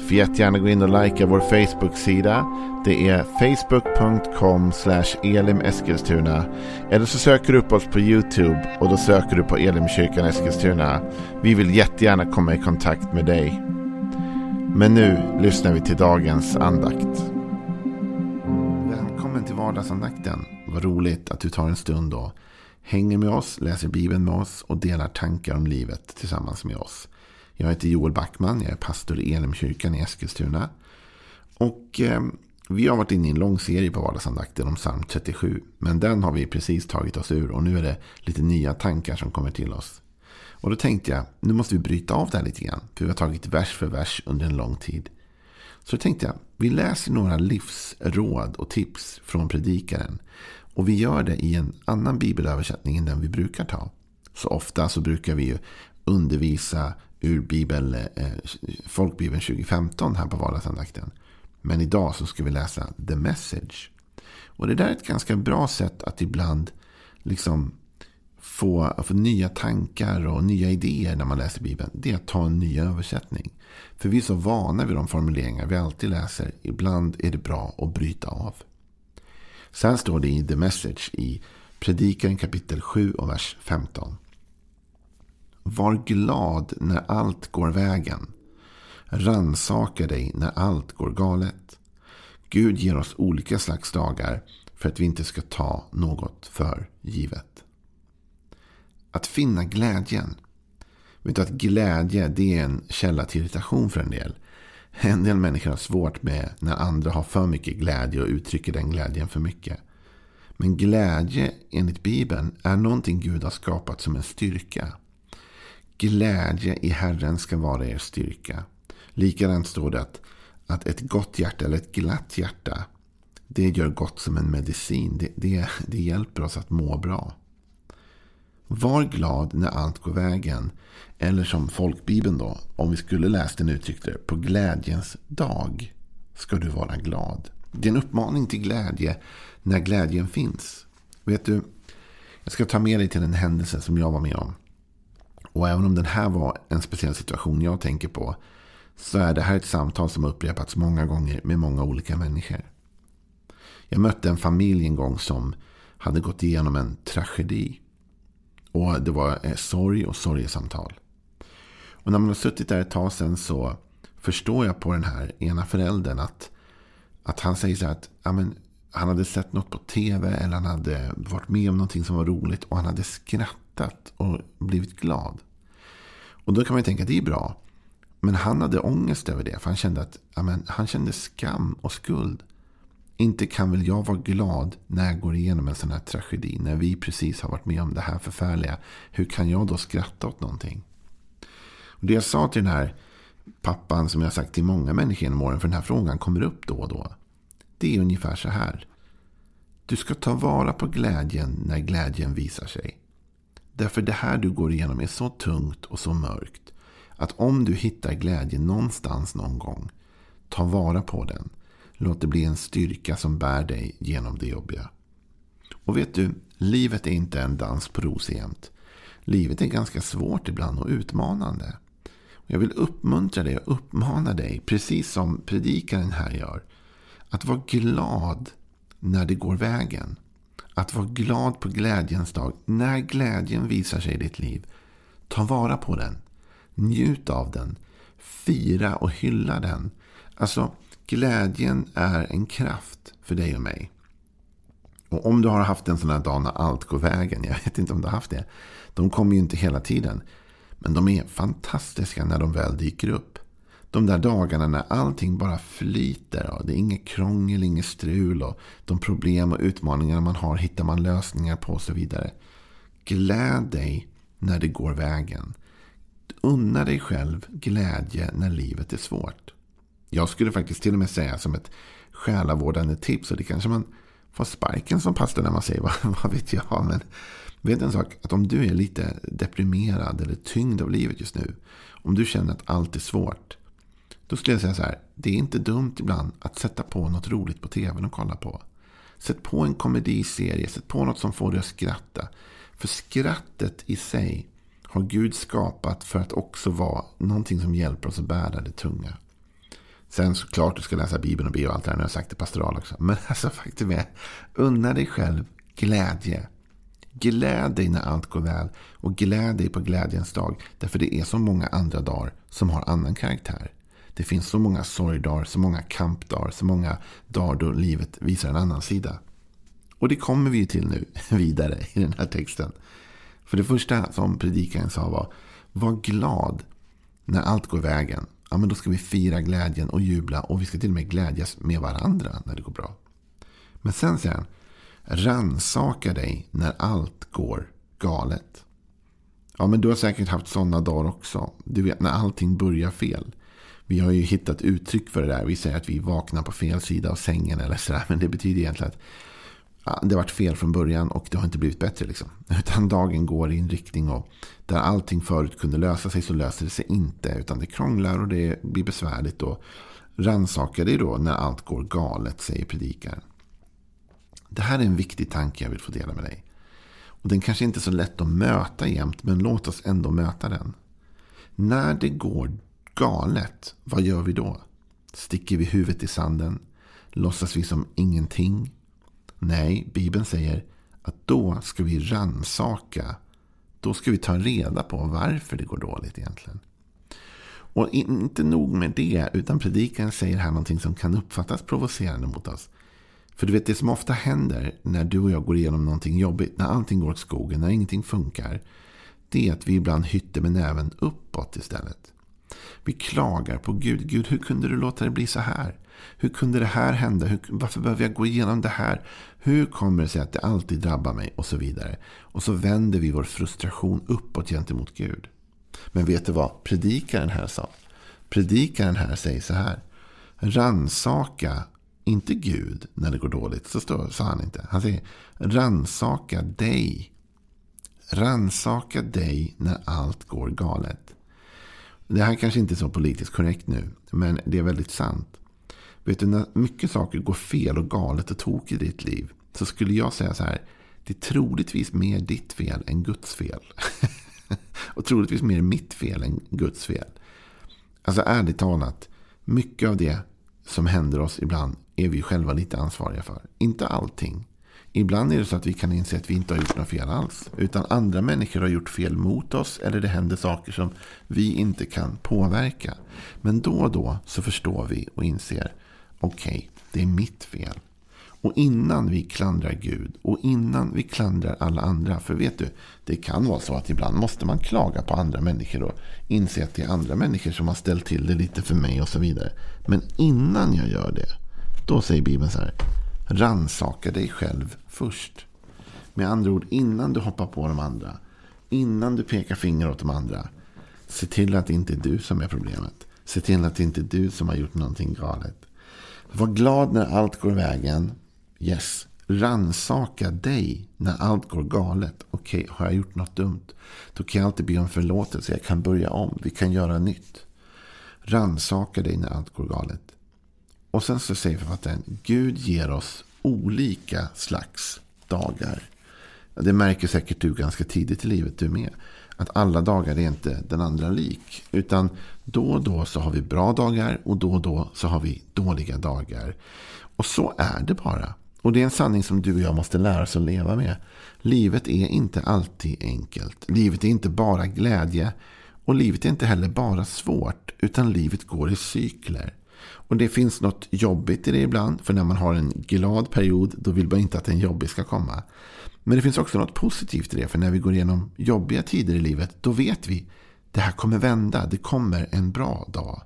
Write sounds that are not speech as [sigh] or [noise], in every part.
Får jättegärna gå in och likea vår Facebook-sida. Det är facebook.com elimeskilstuna. Eller så söker du upp oss på YouTube och då söker du på Elimkyrkan Eskilstuna. Vi vill jättegärna komma i kontakt med dig. Men nu lyssnar vi till dagens andakt. Välkommen till vardagsandakten. Vad roligt att du tar en stund och hänger med oss, läser Bibeln med oss och delar tankar om livet tillsammans med oss. Jag heter Joel Backman, jag är pastor i Elimkyrkan i Eskilstuna. Och eh, vi har varit inne i en lång serie på vardagsandakten om psalm 37. Men den har vi precis tagit oss ur och nu är det lite nya tankar som kommer till oss. Och då tänkte jag, nu måste vi bryta av det här lite grann. För vi har tagit vers för vers under en lång tid. Så då tänkte jag, vi läser några livsråd och tips från predikaren. Och vi gör det i en annan bibelöversättning än den vi brukar ta. Så ofta så brukar vi ju undervisa ur Bibel, eh, Folkbibeln 2015 här på vardagsandakten. Men idag så ska vi läsa The Message. Och det där är ett ganska bra sätt att ibland liksom få, få nya tankar och nya idéer när man läser Bibeln. Det är att ta en ny översättning. För vi är så vana vid de formuleringar vi alltid läser. Ibland är det bra att bryta av. Sen står det i The Message i Predikaren kapitel 7 och vers 15. Var glad när allt går vägen. Ransaka dig när allt går galet. Gud ger oss olika slags dagar för att vi inte ska ta något för givet. Att finna glädjen. Vet du att glädje det är en källa till irritation för en del. En del människor har svårt med när andra har för mycket glädje och uttrycker den glädjen för mycket. Men glädje enligt Bibeln är någonting Gud har skapat som en styrka. Glädje i Herren ska vara er styrka. Likadant står det att, att ett gott hjärta eller ett glatt hjärta det gör gott som en medicin. Det, det, det hjälper oss att må bra. Var glad när allt går vägen. Eller som folkbibeln då, om vi skulle läst den uttryckte på glädjens dag ska du vara glad. Det är en uppmaning till glädje när glädjen finns. Vet du, jag ska ta med dig till en händelse som jag var med om. Och även om den här var en speciell situation jag tänker på så är det här ett samtal som upprepats många gånger med många olika människor. Jag mötte en familj en gång som hade gått igenom en tragedi. Och det var eh, sorg och sorgesamtal. Och när man har suttit där ett tag sen så förstår jag på den här ena föräldern att, att han säger så här att ja, men, han hade sett något på tv eller han hade varit med om någonting som var roligt och han hade skrattat och blivit glad. Och då kan man ju tänka att det är bra. Men han hade ångest över det. För han kände att amen, han kände skam och skuld. Inte kan väl jag vara glad när jag går igenom en sån här tragedi. När vi precis har varit med om det här förfärliga. Hur kan jag då skratta åt någonting? Och det jag sa till den här pappan som jag sagt till många människor genom åren. För den här frågan kommer upp då och då. Det är ungefär så här. Du ska ta vara på glädjen när glädjen visar sig. Därför det här du går igenom är så tungt och så mörkt. Att om du hittar glädje någonstans någon gång. Ta vara på den. Låt det bli en styrka som bär dig genom det jobbiga. Och vet du, livet är inte en dans på rosor jämt. Livet är ganska svårt ibland och utmanande. Jag vill uppmuntra dig och uppmana dig, precis som predikaren här gör. Att vara glad när det går vägen. Att vara glad på glädjens dag. När glädjen visar sig i ditt liv. Ta vara på den. Njut av den. Fira och hylla den. Alltså, glädjen är en kraft för dig och mig. Och om du har haft en sån här dag när allt går vägen. Jag vet inte om du har haft det. De kommer ju inte hela tiden. Men de är fantastiska när de väl dyker upp. De där dagarna när allting bara flyter. Och det är inget krångel, inget strul. Och de problem och utmaningar man har hittar man lösningar på och så vidare. Gläd dig när det går vägen. Unna dig själv glädje när livet är svårt. Jag skulle faktiskt till och med säga som ett själavårdande tips. Och det kanske man får sparken som pastor när man säger [laughs] vad, vad vet jag. Men, Vet en sak? Att om du är lite deprimerad eller tyngd av livet just nu. Om du känner att allt är svårt. Då skulle jag säga så här. Det är inte dumt ibland att sätta på något roligt på tvn och kolla på. Sätt på en komediserie. Sätt på något som får dig att skratta. För skrattet i sig har Gud skapat för att också vara någonting som hjälper oss att bära det tunga. Sen såklart du ska läsa Bibeln och be och allt det där. Nu har jag sagt det pastoral också. Men [laughs] alltså faktum är. Unna dig själv glädje. Gläd dig när allt går väl. Och gläd dig på glädjens dag. Därför det är så många andra dagar som har annan karaktär. Det finns så många sorgdagar, så många kampdagar, så många dagar då livet visar en annan sida. Och det kommer vi till nu [laughs] vidare i den här texten. För det första som predikaren sa var, var glad när allt går vägen. Ja, men då ska vi fira glädjen och jubla och vi ska till och med glädjas med varandra när det går bra. Men sen säger han, ransaka dig när allt går galet. Ja, men du har säkert haft sådana dagar också. Du vet när allting börjar fel. Vi har ju hittat uttryck för det där. Vi säger att vi vaknar på fel sida av sängen eller sådär. Men det betyder egentligen att ja, det har varit fel från början och det har inte blivit bättre. Liksom. [laughs] Utan dagen går i en riktning och där allting förut kunde lösa sig så löser det sig inte. Utan det krånglar och det blir besvärligt. Och rannsaka dig då när allt går galet, säger predikaren. Det här är en viktig tanke jag vill få dela med dig. Och Den kanske inte är så lätt att möta jämt, men låt oss ändå möta den. När det går galet, vad gör vi då? Sticker vi huvudet i sanden? Låtsas vi som ingenting? Nej, Bibeln säger att då ska vi ransaka. Då ska vi ta reda på varför det går dåligt egentligen. Och inte nog med det, utan predikan säger här någonting som kan uppfattas provocerande mot oss. För du vet, det som ofta händer när du och jag går igenom någonting jobbigt, när allting går åt skogen, när ingenting funkar, det är att vi ibland hytter med näven uppåt istället. Vi klagar på Gud. Gud, hur kunde du låta det bli så här? Hur kunde det här hända? Hur, varför behöver jag gå igenom det här? Hur kommer det sig att det alltid drabbar mig? Och så vidare. Och så vänder vi vår frustration uppåt gentemot Gud. Men vet du vad predikaren här sa? Predikaren här säger så här. Ransaka inte Gud när det går dåligt. Så står, sa han inte. Han säger ransaka dig. Ransaka dig när allt går galet. Det här kanske inte är så politiskt korrekt nu. Men det är väldigt sant. Vet du, när mycket saker går fel och galet och tok i ditt liv. Så skulle jag säga så här. Det är troligtvis mer ditt fel än Guds fel. [laughs] och troligtvis mer mitt fel än Guds fel. Alltså ärligt talat. Mycket av det som händer oss ibland är vi själva lite ansvariga för. Inte allting. Ibland är det så att vi kan inse att vi inte har gjort något fel alls. Utan andra människor har gjort fel mot oss. Eller det händer saker som vi inte kan påverka. Men då och då så förstår vi och inser. Okej, okay, det är mitt fel. Och innan vi klandrar Gud och innan vi klandrar alla andra. För vet du, det kan vara så att ibland måste man klaga på andra människor och inse att det är andra människor som har ställt till det lite för mig och så vidare. Men innan jag gör det, då säger Bibeln så här. Ransaka dig själv först. Med andra ord, innan du hoppar på de andra. Innan du pekar finger åt de andra. Se till att det inte är du som är problemet. Se till att det inte är du som har gjort någonting galet. Var glad när allt går vägen. Yes. Ransaka dig när allt går galet. Okej, okay, har jag gjort något dumt? Då kan jag alltid be om förlåtelse. Jag kan börja om. Vi kan göra nytt. Ransaka dig när allt går galet. Och sen så säger författaren, Gud ger oss olika slags dagar. Det märker säkert du ganska tidigt i livet, du med. Att alla dagar är inte den andra lik. Utan då och då så har vi bra dagar och då och då så har vi dåliga dagar. Och så är det bara. Och det är en sanning som du och jag måste lära oss att leva med. Livet är inte alltid enkelt. Livet är inte bara glädje. Och livet är inte heller bara svårt. Utan livet går i cykler. Och det finns något jobbigt i det ibland. För när man har en glad period då vill man inte att en jobbig ska komma. Men det finns också något positivt i det. För när vi går igenom jobbiga tider i livet då vet vi det här kommer vända. Det kommer en bra dag.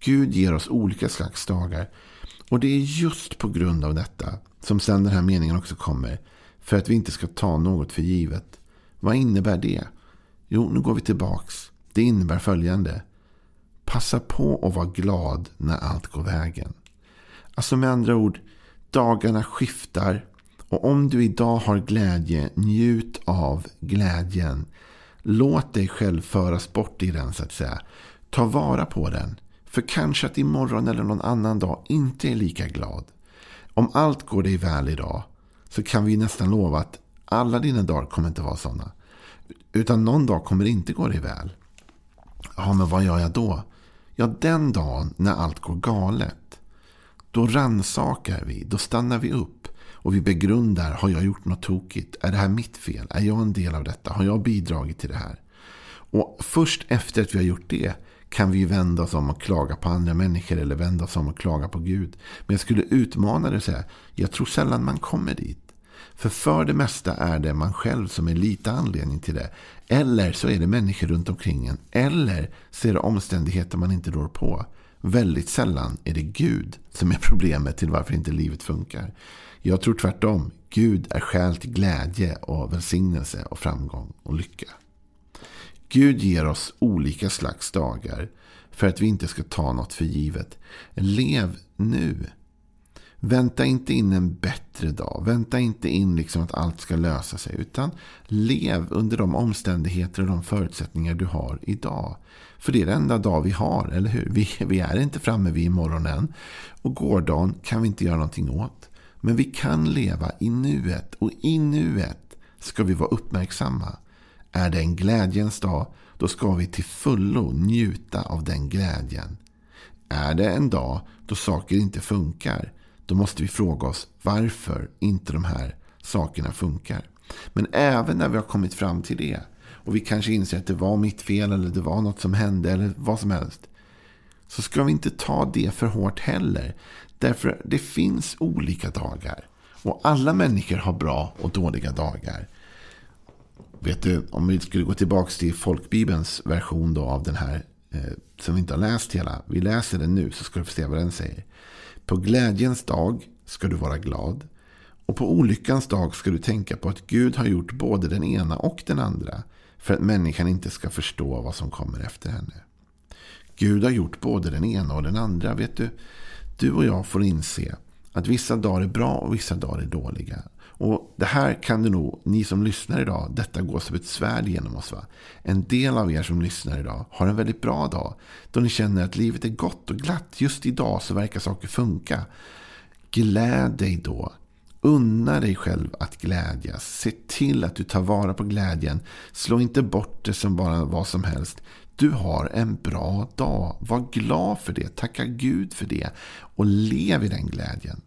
Gud ger oss olika slags dagar. Och det är just på grund av detta som sen den här meningen också kommer. För att vi inte ska ta något för givet. Vad innebär det? Jo, nu går vi tillbaks. Det innebär följande. Passa på att vara glad när allt går vägen. Alltså med andra ord, dagarna skiftar Och om du idag har glädje, njut av glädjen. Låt dig själv föras bort i den så att säga. Ta vara på den. För kanske att imorgon eller någon annan dag inte är lika glad. Om allt går dig väl idag så kan vi nästan lova att alla dina dagar kommer inte vara sådana. Utan någon dag kommer det inte gå dig väl. Ja, men vad gör jag då? Ja, den dagen när allt går galet. Då ransakar vi, då stannar vi upp. Och vi begrundar, har jag gjort något tokigt? Är det här mitt fel? Är jag en del av detta? Har jag bidragit till det här? Och först efter att vi har gjort det kan vi vända oss om och klaga på andra människor eller vända oss om och klaga på Gud. Men jag skulle utmana dig och säga, jag tror sällan man kommer dit. För för det mesta är det man själv som är lite anledning till det. Eller så är det människor runt omkring en. Eller så är det omständigheter man inte rår på. Väldigt sällan är det Gud som är problemet till varför inte livet funkar. Jag tror tvärtom. Gud är skäl till glädje och välsignelse och framgång och lycka. Gud ger oss olika slags dagar för att vi inte ska ta något för givet. Lev nu. Vänta inte in en bättre dag. Vänta inte in liksom att allt ska lösa sig. Utan lev under de omständigheter och de förutsättningar du har idag. För det är den enda dag vi har, eller hur? Vi, vi är inte framme vid imorgon än. Och gårdagen kan vi inte göra någonting åt. Men vi kan leva i nuet. Och i nuet ska vi vara uppmärksamma. Är det en glädjens dag, då ska vi till fullo njuta av den glädjen. Är det en dag då saker inte funkar, då måste vi fråga oss varför inte de här sakerna funkar. Men även när vi har kommit fram till det och vi kanske inser att det var mitt fel eller det var något som hände eller vad som helst. Så ska vi inte ta det för hårt heller. Därför det finns olika dagar. Och alla människor har bra och dåliga dagar. Vet du, om vi skulle gå tillbaka till folkbibelns version då av den här. Eh, som vi inte har läst hela. Vi läser den nu så ska du få se vad den säger. På glädjens dag ska du vara glad. Och på olyckans dag ska du tänka på att Gud har gjort både den ena och den andra. För att människan inte ska förstå vad som kommer efter henne. Gud har gjort både den ena och den andra. Vet du, du och jag får inse att vissa dagar är bra och vissa dagar är dåliga. Och det här kan du nog, ni som lyssnar idag, detta går som ett svärd genom oss. Va? En del av er som lyssnar idag har en väldigt bra dag. Då ni känner att livet är gott och glatt. Just idag så verkar saker funka. Gläd dig då. Unna dig själv att glädjas. Se till att du tar vara på glädjen. Slå inte bort det som bara vad som helst. Du har en bra dag. Var glad för det. Tacka Gud för det. Och lev i den glädjen.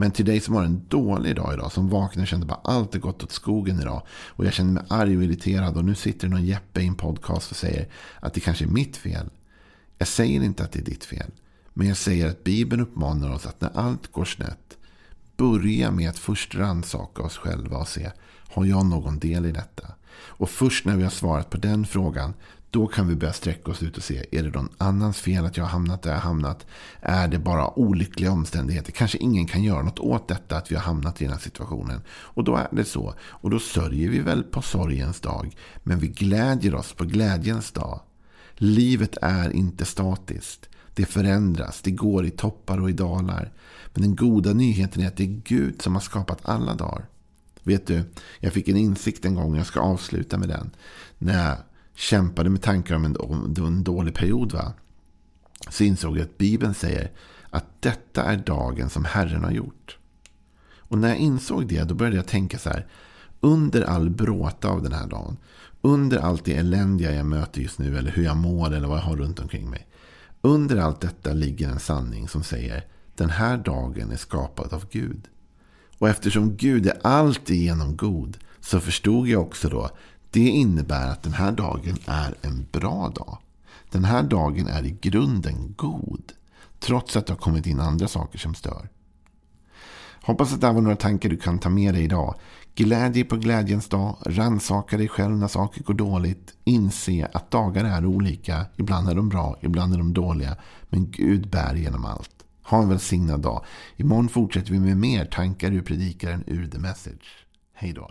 Men till dig som har en dålig dag idag, som vaknar och känner bara allt är gått åt skogen idag. Och jag känner mig arg och irriterad och nu sitter någon Jeppe i en podcast och säger att det kanske är mitt fel. Jag säger inte att det är ditt fel. Men jag säger att Bibeln uppmanar oss att när allt går snett, börja med att först rannsaka oss själva och se, har jag någon del i detta? Och först när vi har svarat på den frågan, då kan vi börja sträcka oss ut och se, är det någon annans fel att jag har hamnat där jag har hamnat? Är det bara olyckliga omständigheter? Kanske ingen kan göra något åt detta att vi har hamnat i den här situationen. Och då är det så. Och då sörjer vi väl på sorgens dag. Men vi glädjer oss på glädjens dag. Livet är inte statiskt. Det förändras, det går i toppar och i dalar. Men den goda nyheten är att det är Gud som har skapat alla dagar. Vet du, jag fick en insikt en gång, jag ska avsluta med den. När kämpade med tankar om en, om en dålig period. Va? Så insåg jag att Bibeln säger att detta är dagen som Herren har gjort. Och när jag insåg det då började jag tänka så här. Under all bråta av den här dagen. Under allt det eländiga jag möter just nu. Eller hur jag mår eller vad jag har runt omkring mig. Under allt detta ligger en sanning som säger den här dagen är skapad av Gud. Och eftersom Gud är alltigenom god så förstod jag också då det innebär att den här dagen är en bra dag. Den här dagen är i grunden god. Trots att det har kommit in andra saker som stör. Hoppas att det här var några tankar du kan ta med dig idag. Glädje på glädjens dag. Rannsaka dig själv när saker går dåligt. Inse att dagar är olika. Ibland är de bra, ibland är de dåliga. Men Gud bär genom allt. Ha en välsignad dag. Imorgon fortsätter vi med mer tankar ur predikaren ur The Message. Hej då.